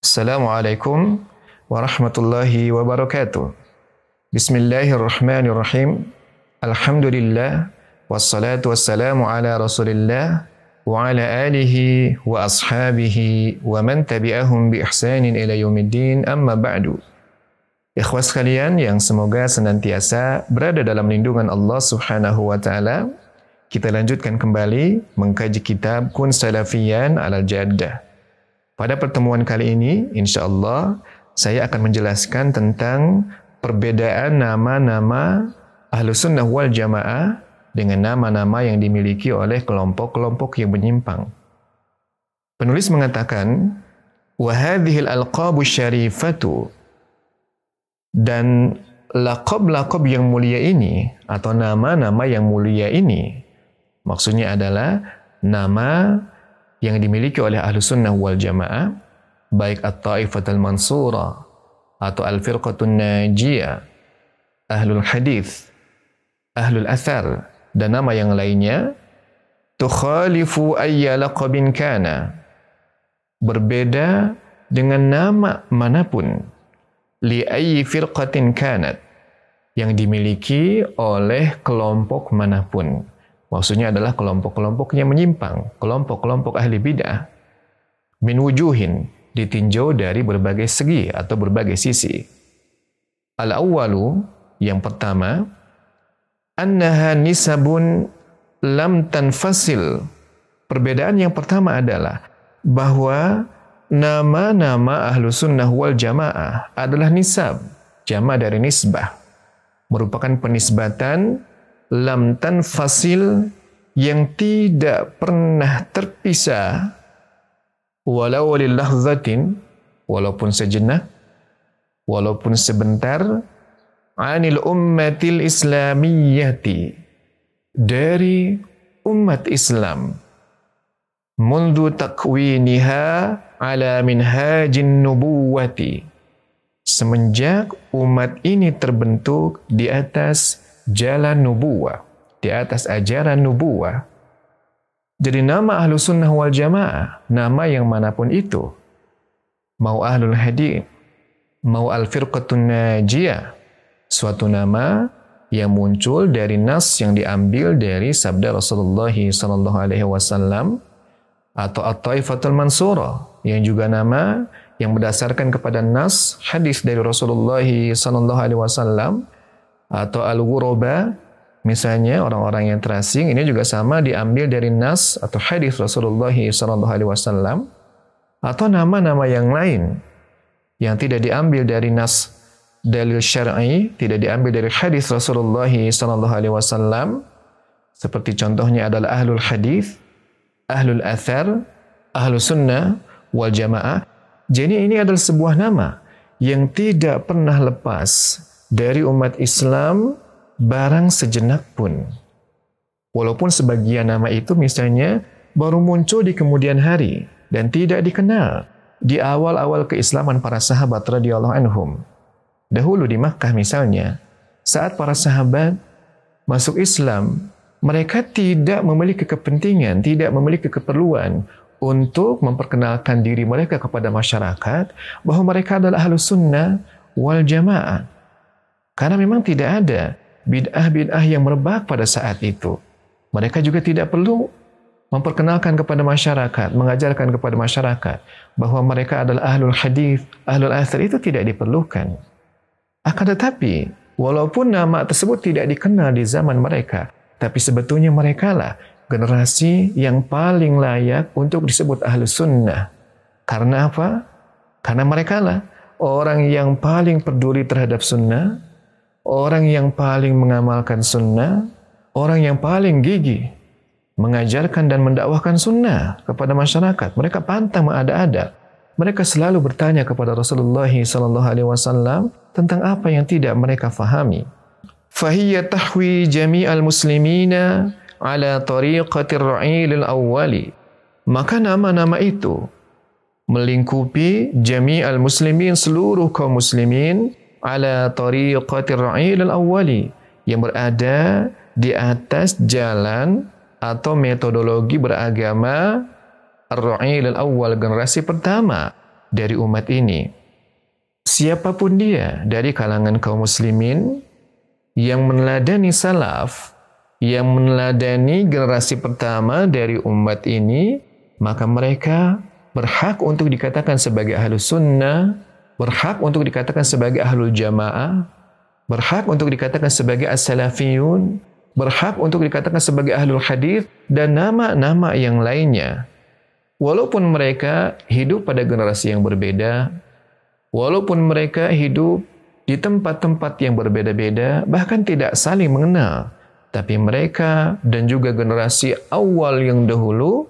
Assalamualaikum warahmatullahi wabarakatuh. Bismillahirrahmanirrahim. Alhamdulillah wassalatu wassalamu ala Rasulillah wa ala alihi wa ashabihi wa man tabi'ahum bi ihsanin ila yaumiddin amma ba'du. Ikhwas sekalian yang semoga senantiasa berada dalam lindungan Allah Subhanahu wa taala. Kita lanjutkan kembali mengkaji kitab Kun Salafiyan Alal Jaddah. Pada pertemuan kali ini, insya Allah, saya akan menjelaskan tentang perbedaan nama-nama Ahlu Sunnah wal Jamaah dengan nama-nama yang dimiliki oleh kelompok-kelompok yang menyimpang. Penulis mengatakan, وَهَذِهِ الْأَلْقَابُ الشَّرِيفَةُ Dan lakob-lakob yang mulia ini, atau nama-nama yang mulia ini, maksudnya adalah nama yang dimiliki oleh ahlu sunnah wal jamaah, baik at-ta'ifat al-mansura atau al-firqatun najiyah, ahlul hadith, ahlul athar, dan nama yang lainnya, tukhalifu ayya laqabin kana. Berbeda dengan nama mana pun, li ayyi firqatin kanat, yang dimiliki oleh kelompok mana pun. Maksudnya adalah kelompok-kelompok yang menyimpang, kelompok-kelompok ahli bid'ah. Min wujuhin, ditinjau dari berbagai segi atau berbagai sisi. Al-awwalu, yang pertama, annaha nisabun lam tanfasil. Perbedaan yang pertama adalah bahwa nama-nama ahlu sunnah wal jamaah adalah nisab, jama dari nisbah. Merupakan penisbatan lam tanfasil yang tidak pernah terpisah. Walau lillahzatin walaupun sejenak walaupun sebentar anil ummatil islamiyyati dari umat Islam. Mundu takwiniha ala minhajin nubuwati. Semenjak umat ini terbentuk di atas jalan nubuah, di atas ajaran nubuah. Jadi nama ahlu sunnah wal jamaah, nama yang mana pun itu, mau ahlul hadith, mau al-firqatun najiyah, suatu nama yang muncul dari nas yang diambil dari sabda Rasulullah sallallahu alaihi wasallam atau at-taifatul mansura yang juga nama yang berdasarkan kepada nas hadis dari Rasulullah sallallahu alaihi wasallam atau al-ghuraba misalnya orang-orang yang terasing ini juga sama diambil dari nas atau hadis Rasulullah wasallam atau nama-nama yang lain yang tidak diambil dari nas dalil syar'i tidak diambil dari hadis Rasulullah wasallam. Seperti contohnya adalah ahlul hadis ahlul athar ahlus sunnah wal jamaah. Jadi ini adalah sebuah nama yang tidak pernah lepas dari umat Islam barang sejenak pun. Walaupun sebagian nama itu misalnya baru muncul di kemudian hari dan tidak dikenal di awal-awal keislaman para sahabat radhiyallahu anhum. Dahulu di Makkah misalnya, saat para sahabat masuk Islam, mereka tidak memiliki kepentingan, tidak memiliki keperluan untuk memperkenalkan diri mereka kepada masyarakat bahwa mereka adalah ahlu sunnah wal jamaah. Karena memang tidak ada bid'ah-bid'ah yang merebak pada saat itu. Mereka juga tidak perlu memperkenalkan kepada masyarakat, mengajarkan kepada masyarakat bahwa mereka adalah ahlul hadis, ahlul athar itu tidak diperlukan. Akan tetapi, walaupun nama tersebut tidak dikenal di zaman mereka, tapi sebetulnya mereka lah generasi yang paling layak untuk disebut ahlu sunnah. Karena apa? Karena mereka lah orang yang paling peduli terhadap sunnah, orang yang paling mengamalkan sunnah, orang yang paling gigih mengajarkan dan mendakwahkan sunnah kepada masyarakat. Mereka pantang mengada-ada. Mereka selalu bertanya kepada Rasulullah wasallam tentang apa yang tidak mereka fahami. Fahiyya tahwi jami'al muslimina ala tariqatir ra'il al-awwali. Maka nama-nama itu melingkupi jami'al muslimin seluruh kaum muslimin ala tariqatir ra'il al-awwali yang berada di atas jalan atau metodologi beragama ar-ra'il al-awwal generasi pertama dari umat ini, siapa pun dia dari kalangan kaum muslimin yang meneladani salaf, yang meneladani generasi pertama dari umat ini, maka mereka berhak untuk dikatakan sebagai ahlu sunnah, berhak untuk dikatakan sebagai ahlul jamaah, berhak untuk dikatakan sebagai as-salafiyun, berhak untuk dikatakan sebagai ahlul hadis dan nama-nama yang lainnya. Walaupun mereka hidup pada generasi yang berbeda, walaupun mereka hidup di tempat-tempat yang berbeda-beda, bahkan tidak saling mengenal, tapi mereka dan juga generasi awal yang dahulu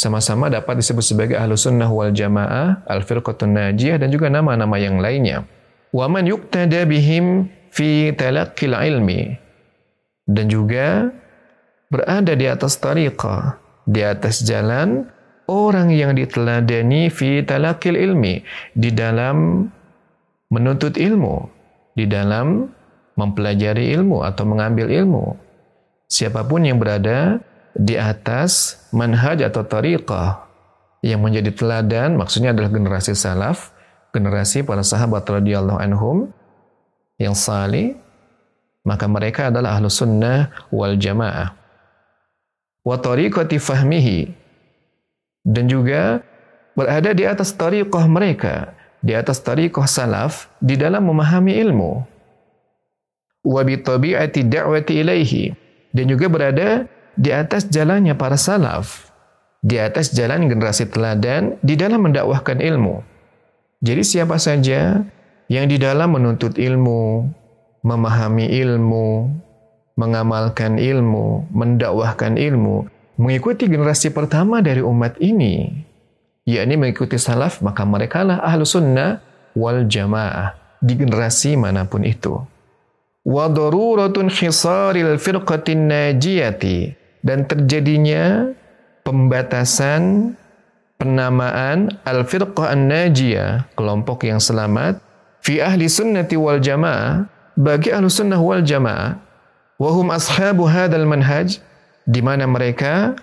sama-sama dapat disebut sebagai ahlu sunnah wal jamaah, al firqatun najiyah dan juga nama-nama yang lainnya. Wa man yuqtada bihim fi talaqqil ilmi dan juga berada di atas tariqah, di atas jalan orang yang diteladani fi talaqqil ilmi di dalam menuntut ilmu, di dalam mempelajari ilmu atau mengambil ilmu. Siapa pun yang berada di atas manhaj atau tariqah yang menjadi teladan maksudnya adalah generasi salaf, generasi para sahabat radhiyallahu anhum yang salih, maka mereka adalah ahlu sunnah wal jamaah. Wa tariqati fahmihi dan juga berada di atas tariqah mereka, di atas tariqah salaf di dalam memahami ilmu. Wa bi tabi'ati da'wati ilaihi dan juga berada di atas jalannya para salaf, di atas jalan generasi teladan di dalam mendakwahkan ilmu. Jadi siapa saja yang di dalam menuntut ilmu, memahami ilmu, mengamalkan ilmu, mendakwahkan ilmu, mengikuti generasi pertama dari umat ini, yakni mengikuti salaf, maka mereka lah ahlu sunnah wal jamaah di generasi mana pun itu. Daruratun khisaril firqatin najiyati dan terjadinya pembatasan penamaan al-firqah an-najiyah, kelompok yang selamat, fi ahli sunnati wal jamaah, bagi ahli sunnah wal jamaah, wahum ashabu hadal manhaj, di mana mereka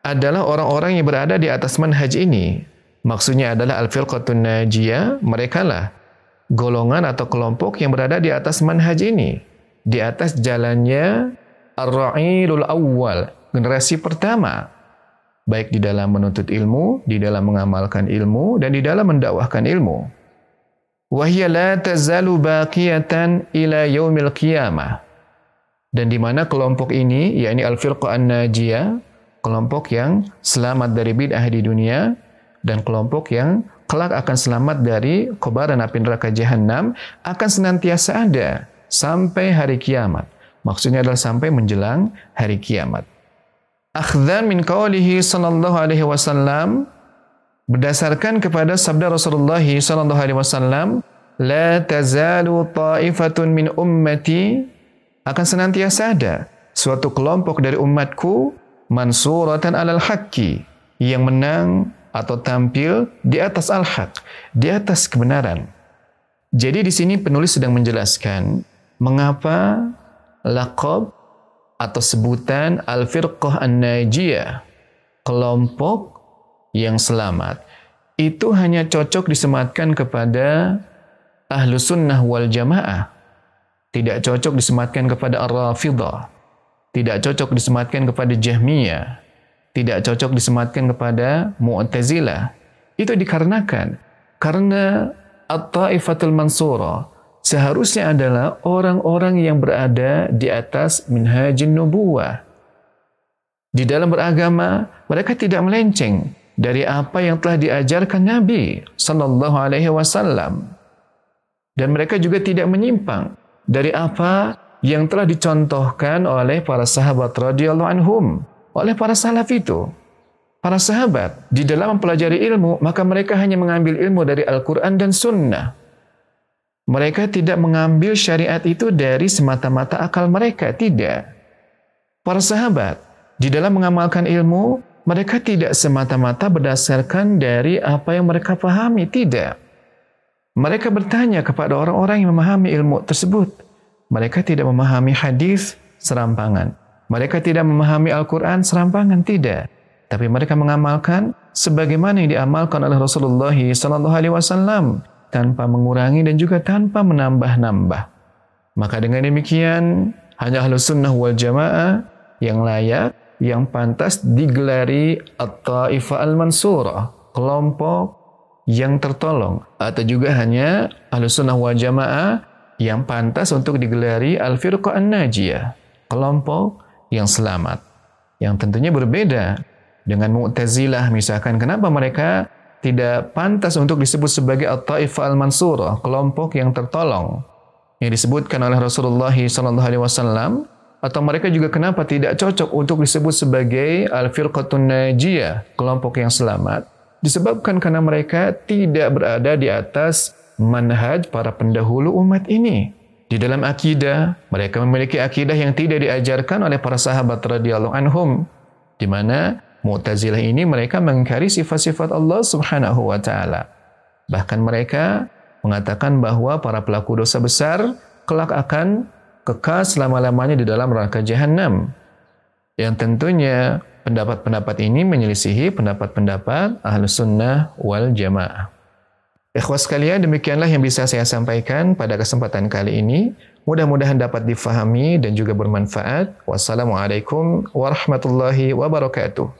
adalah orang-orang yang berada di atas manhaj ini. Maksudnya adalah al-firqatun najiyah, mereka lah golongan atau kelompok yang berada di atas manhaj ini. Di atas jalannya ar-ra'ilul awwal, generasi pertama, baik di dalam menuntut ilmu, di dalam mengamalkan ilmu, dan di dalam mendakwahkan ilmu. Wahia la tazalu baqiyatan ila yaumil qiyamah. Dan di mana kelompok ini, yakni al-firqa an-najiyah, kelompok yang selamat dari bid'ah di dunia, dan kelompok yang kelak akan selamat dari kobaran api neraka jahanam, akan senantiasa ada sampai hari kiamat. Maksudnya adalah sampai menjelang hari kiamat. Akhdan min qawlihi sallallahu alaihi wasallam berdasarkan kepada sabda Rasulullah sallallahu alaihi wasallam la tazalu ta'ifatun min ummati akan senantiasa ada suatu kelompok dari umatku mansuratan alal haqqi yang menang atau tampil di atas al-haq, di atas kebenaran. Jadi di sini penulis sedang menjelaskan mengapa laqab atau sebutan al-firqah an-najiyah, kelompok yang selamat, itu hanya cocok disematkan kepada ahlu sunnah wal jamaah. Tidak cocok disematkan kepada ar-rafidah. Tidak cocok disematkan kepada jahmiyah. Tidak cocok disematkan kepada mu'tazilah. Itu dikarenakan karena at-taifatul mansurah seharusnya adalah orang-orang yang berada di atas minhajin nubuwah. Di dalam beragama, mereka tidak melenceng dari apa yang telah diajarkan Nabi sallallahu alaihi wasallam. Dan mereka juga tidak menyimpang dari apa yang telah dicontohkan oleh para sahabat radhiyallahu anhum, oleh para salaf itu. Para sahabat di dalam mempelajari ilmu, maka mereka hanya mengambil ilmu dari Al-Quran dan Sunnah. Mereka tidak mengambil syariat itu dari semata-mata akal mereka, tidak. Para sahabat, di dalam mengamalkan ilmu, mereka tidak semata-mata berdasarkan dari apa yang mereka pahami, tidak. Mereka bertanya kepada orang-orang yang memahami ilmu tersebut. Mereka tidak memahami hadis serampangan. Mereka tidak memahami Al-Quran serampangan, tidak. Tapi mereka mengamalkan sebagaimana yang diamalkan oleh Rasulullah wasallam tanpa mengurangi dan juga tanpa menambah-nambah. Maka dengan demikian hanya ahlu sunnah wal jamaah yang layak, yang pantas digelari at-taifah al-mansurah, kelompok yang tertolong. Atau juga hanya ahlu sunnah wal jamaah yang pantas untuk digelari al-firqah an-najiyah, kelompok yang selamat. Yang tentunya berbeda dengan Mu'tazilah misalkan. Kenapa mereka tidak pantas untuk disebut sebagai at-taifah al-mansurah, kelompok yang tertolong yang disebutkan oleh Rasulullah wasallam atau mereka juga kenapa tidak cocok untuk disebut sebagai al-firqatun najiyah, kelompok yang selamat? Disebabkan karena mereka tidak berada di atas manhaj para pendahulu umat ini. Di dalam akidah, mereka memiliki akidah yang tidak diajarkan oleh para sahabat radhiyallahu anhum, di mana Mu'tazilah ini mereka mengingkari sifat-sifat Allah Subhanahu wa taala. Bahkan mereka mengatakan bahwa para pelaku dosa besar kelak akan kekal selama-lamanya di dalam neraka jahanam. Yang tentunya pendapat-pendapat ini menyelisihi pendapat-pendapat ahlu sunnah wal jamaah. Ikhwas sekalian, demikianlah yang bisa saya sampaikan pada kesempatan kali ini. Mudah-mudahan dapat difahami dan juga bermanfaat. Wassalamualaikum warahmatullahi wabarakatuh.